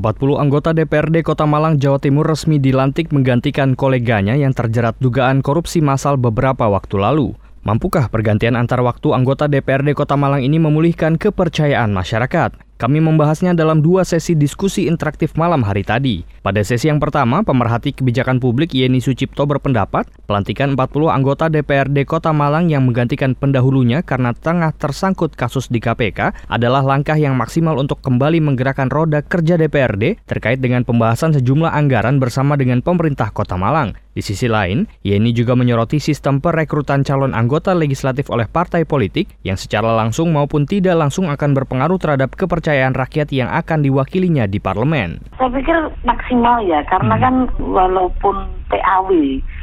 40 anggota DPRD Kota Malang, Jawa Timur resmi dilantik menggantikan koleganya yang terjerat dugaan korupsi massal beberapa waktu lalu. Mampukah pergantian antar waktu anggota DPRD Kota Malang ini memulihkan kepercayaan masyarakat? Kami membahasnya dalam dua sesi diskusi interaktif malam hari tadi. Pada sesi yang pertama, pemerhati kebijakan publik Yeni Sucipto berpendapat pelantikan 40 anggota DPRD Kota Malang yang menggantikan pendahulunya karena tengah tersangkut kasus di KPK adalah langkah yang maksimal untuk kembali menggerakkan roda kerja DPRD terkait dengan pembahasan sejumlah anggaran bersama dengan pemerintah Kota Malang. Di sisi lain, Yeni juga menyoroti sistem perekrutan calon anggota legislatif oleh partai politik yang secara langsung maupun tidak langsung akan berpengaruh terhadap kepercayaan rakyat yang akan diwakilinya di parlemen. Saya pikir maksimal ya, karena hmm. kan walaupun PAW.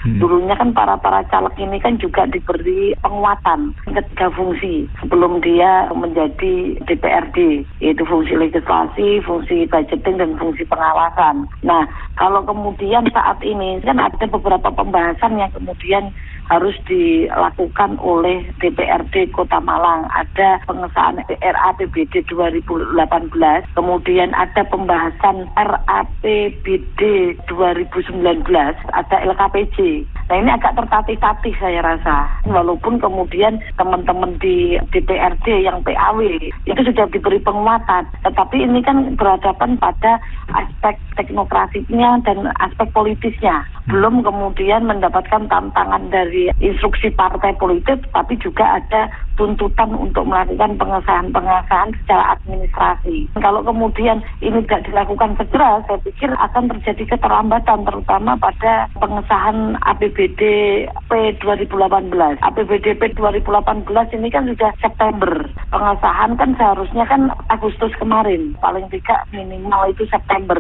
Hmm. Dulunya kan para para caleg ini kan juga diberi penguatan ketiga fungsi sebelum dia menjadi DPRD, yaitu fungsi legislasi, fungsi budgeting dan fungsi pengawasan. Nah, kalau kemudian saat ini kan ada beberapa pembahasan yang kemudian harus dilakukan oleh DPRD Kota Malang. Ada pengesahan RAPBD 2018, kemudian ada pembahasan RAPBD 2019, ada LKPJ. Nah ini agak tertatih-tatih saya rasa. Walaupun kemudian teman-teman di DPRD yang PAW itu sudah diberi penguatan. Tetapi ini kan berhadapan pada aspek teknokrasinya dan aspek politisnya. Belum kemudian mendapatkan tantangan dari instruksi partai politik, tapi juga ada tuntutan untuk melakukan pengesahan-pengesahan secara administrasi. Kalau kemudian ini tidak dilakukan segera, saya pikir akan terjadi keterlambatan terutama pada pengesahan APBD P 2018. APBD P 2018 ini kan sudah September. Pengesahan kan seharusnya kan Agustus kemarin, paling tidak minimal itu September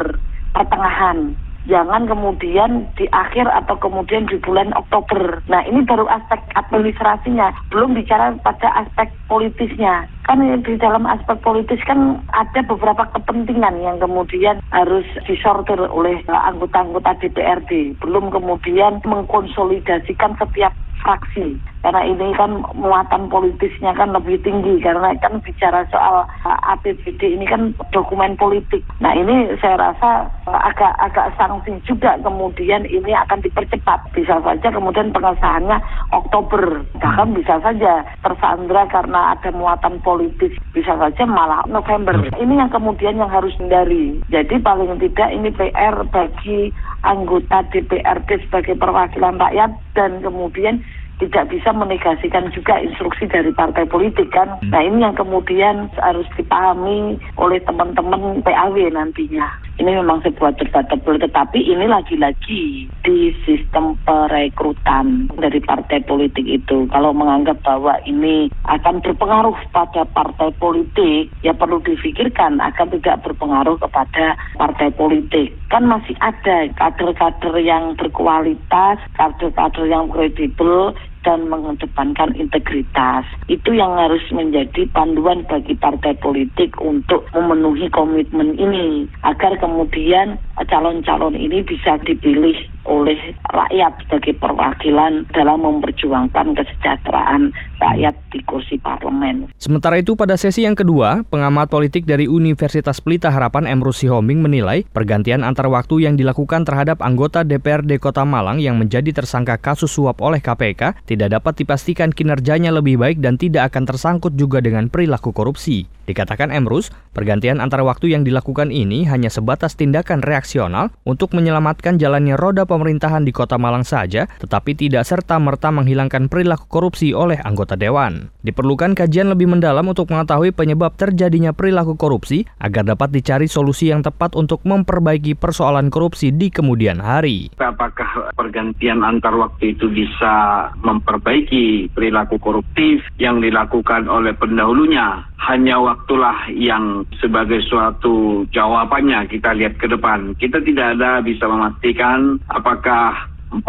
pertengahan jangan kemudian di akhir atau kemudian di bulan Oktober. Nah ini baru aspek administrasinya, belum bicara pada aspek politisnya. Kan di dalam aspek politis kan ada beberapa kepentingan yang kemudian harus disortir oleh anggota-anggota DPRD. Belum kemudian mengkonsolidasikan setiap fraksi karena ini kan muatan politisnya kan lebih tinggi karena kan bicara soal uh, APBD ini kan dokumen politik. Nah ini saya rasa uh, agak agak sanksi juga kemudian ini akan dipercepat. Bisa saja kemudian pengesahannya Oktober bahkan bisa saja tersandra karena ada muatan politis bisa saja malah November. Ini yang kemudian yang harus hindari. Jadi paling tidak ini PR bagi anggota DPRD sebagai perwakilan rakyat dan kemudian tidak bisa menegasikan juga instruksi dari partai politik kan. Hmm. Nah ini yang kemudian harus dipahami oleh teman-teman PAW nantinya. Ini memang sebuah debatable, tetapi ini lagi-lagi di sistem perekrutan dari partai politik itu. Kalau menganggap bahwa ini akan berpengaruh pada partai politik, ya perlu difikirkan akan tidak berpengaruh kepada partai politik. Kan masih ada kader-kader yang berkualitas, kader-kader yang kredibel, dan mengedepankan integritas. Itu yang harus menjadi panduan bagi partai politik untuk memenuhi komitmen ini agar kemudian calon-calon ini bisa dipilih oleh rakyat sebagai perwakilan dalam memperjuangkan kesejahteraan rakyat di kursi parlemen. Sementara itu pada sesi yang kedua, pengamat politik dari Universitas Pelita Harapan Emrus Sihombing menilai pergantian antar waktu yang dilakukan terhadap anggota DPRD Kota Malang yang menjadi tersangka kasus suap oleh KPK tidak dapat dipastikan kinerjanya lebih baik dan tidak akan tersangkut juga dengan perilaku korupsi. Dikatakan Emrus, pergantian antar waktu yang dilakukan ini hanya sebatas tindakan reaksional untuk menyelamatkan jalannya roda pemerintahan di Kota Malang saja, tetapi tidak serta-merta menghilangkan perilaku korupsi oleh anggota dewan. Diperlukan kajian lebih mendalam untuk mengetahui penyebab terjadinya perilaku korupsi agar dapat dicari solusi yang tepat untuk memperbaiki persoalan korupsi di kemudian hari. Apakah pergantian antar waktu itu bisa memperbaiki perilaku koruptif yang dilakukan oleh pendahulunya? Hanya waktulah yang sebagai suatu jawabannya kita lihat ke depan. Kita tidak ada bisa memastikan apakah 40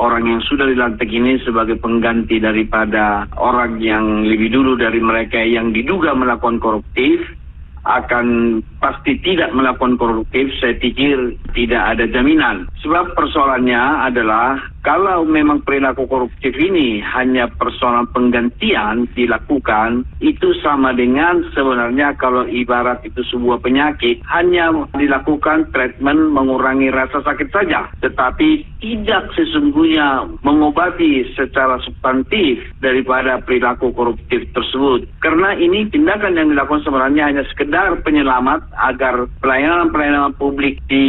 orang yang sudah dilantik ini sebagai pengganti daripada orang yang lebih dulu dari mereka yang diduga melakukan koruptif akan pasti tidak melakukan koruptif, saya pikir tidak ada jaminan. Sebab persoalannya adalah kalau memang perilaku koruptif ini hanya persoalan penggantian dilakukan, itu sama dengan sebenarnya kalau ibarat itu sebuah penyakit, hanya dilakukan treatment mengurangi rasa sakit saja, tetapi tidak sesungguhnya mengobati secara substantif daripada perilaku koruptif tersebut. Karena ini tindakan yang dilakukan sebenarnya hanya sekedar penyelamat agar pelayanan-pelayanan publik di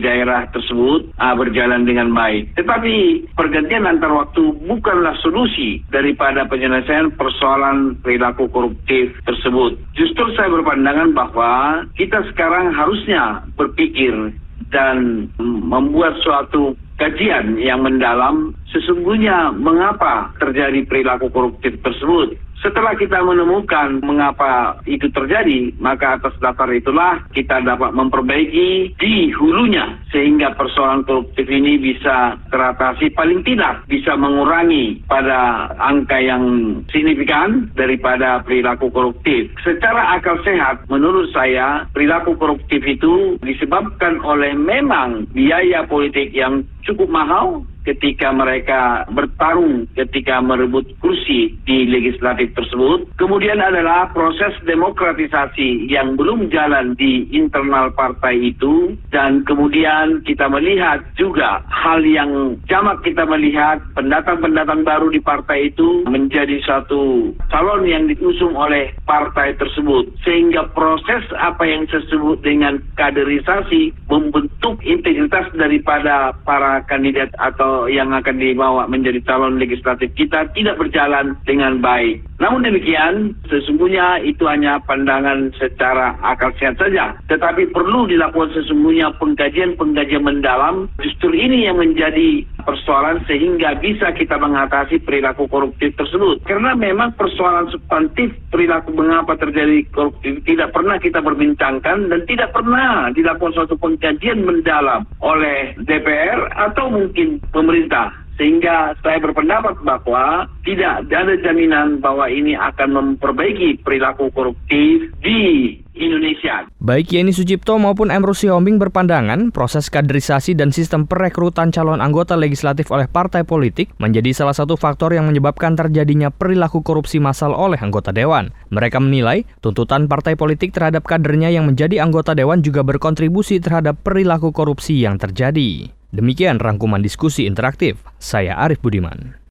daerah tersebut uh, berjalan dengan baik. Tetapi pergantian antar waktu bukanlah solusi daripada penyelesaian persoalan perilaku koruptif tersebut. Justru saya berpandangan bahwa kita sekarang harusnya berpikir dan membuat suatu kajian yang mendalam sesungguhnya mengapa terjadi perilaku koruptif tersebut setelah kita menemukan mengapa itu terjadi, maka atas dasar itulah kita dapat memperbaiki di hulunya sehingga persoalan koruptif ini bisa teratasi paling tidak bisa mengurangi pada angka yang signifikan daripada perilaku koruptif. Secara akal sehat menurut saya perilaku koruptif itu disebabkan oleh memang biaya politik yang cukup mahal ketika mereka bertarung ketika merebut kursi di legislatif tersebut. Kemudian adalah proses demokratisasi yang belum jalan di internal partai itu dan kemudian kita melihat juga hal yang jamak kita melihat pendatang-pendatang baru di partai itu menjadi satu calon yang diusung oleh partai tersebut sehingga proses apa yang disebut dengan kaderisasi membentuk integritas daripada para kandidat atau yang akan dibawa menjadi calon legislatif kita tidak berjalan dengan baik. Namun demikian, sesungguhnya itu hanya pandangan secara akal sehat saja. Tetapi perlu dilakukan sesungguhnya pengkajian-pengkajian mendalam. Justru ini yang menjadi persoalan sehingga bisa kita mengatasi perilaku koruptif tersebut. Karena memang persoalan substantif perilaku mengapa terjadi koruptif tidak pernah kita perbincangkan dan tidak pernah dilakukan suatu pengkajian mendalam oleh DPR atau mungkin pemerintah. Sehingga saya berpendapat bahwa tidak ada jaminan bahwa ini akan memperbaiki perilaku koruptif di Indonesia. Baik Yeni Sucipto maupun Emru Sihombing berpandangan proses kaderisasi dan sistem perekrutan calon anggota legislatif oleh partai politik menjadi salah satu faktor yang menyebabkan terjadinya perilaku korupsi massal oleh anggota dewan. Mereka menilai tuntutan partai politik terhadap kadernya yang menjadi anggota dewan juga berkontribusi terhadap perilaku korupsi yang terjadi. Demikian rangkuman diskusi interaktif. Saya Arif Budiman.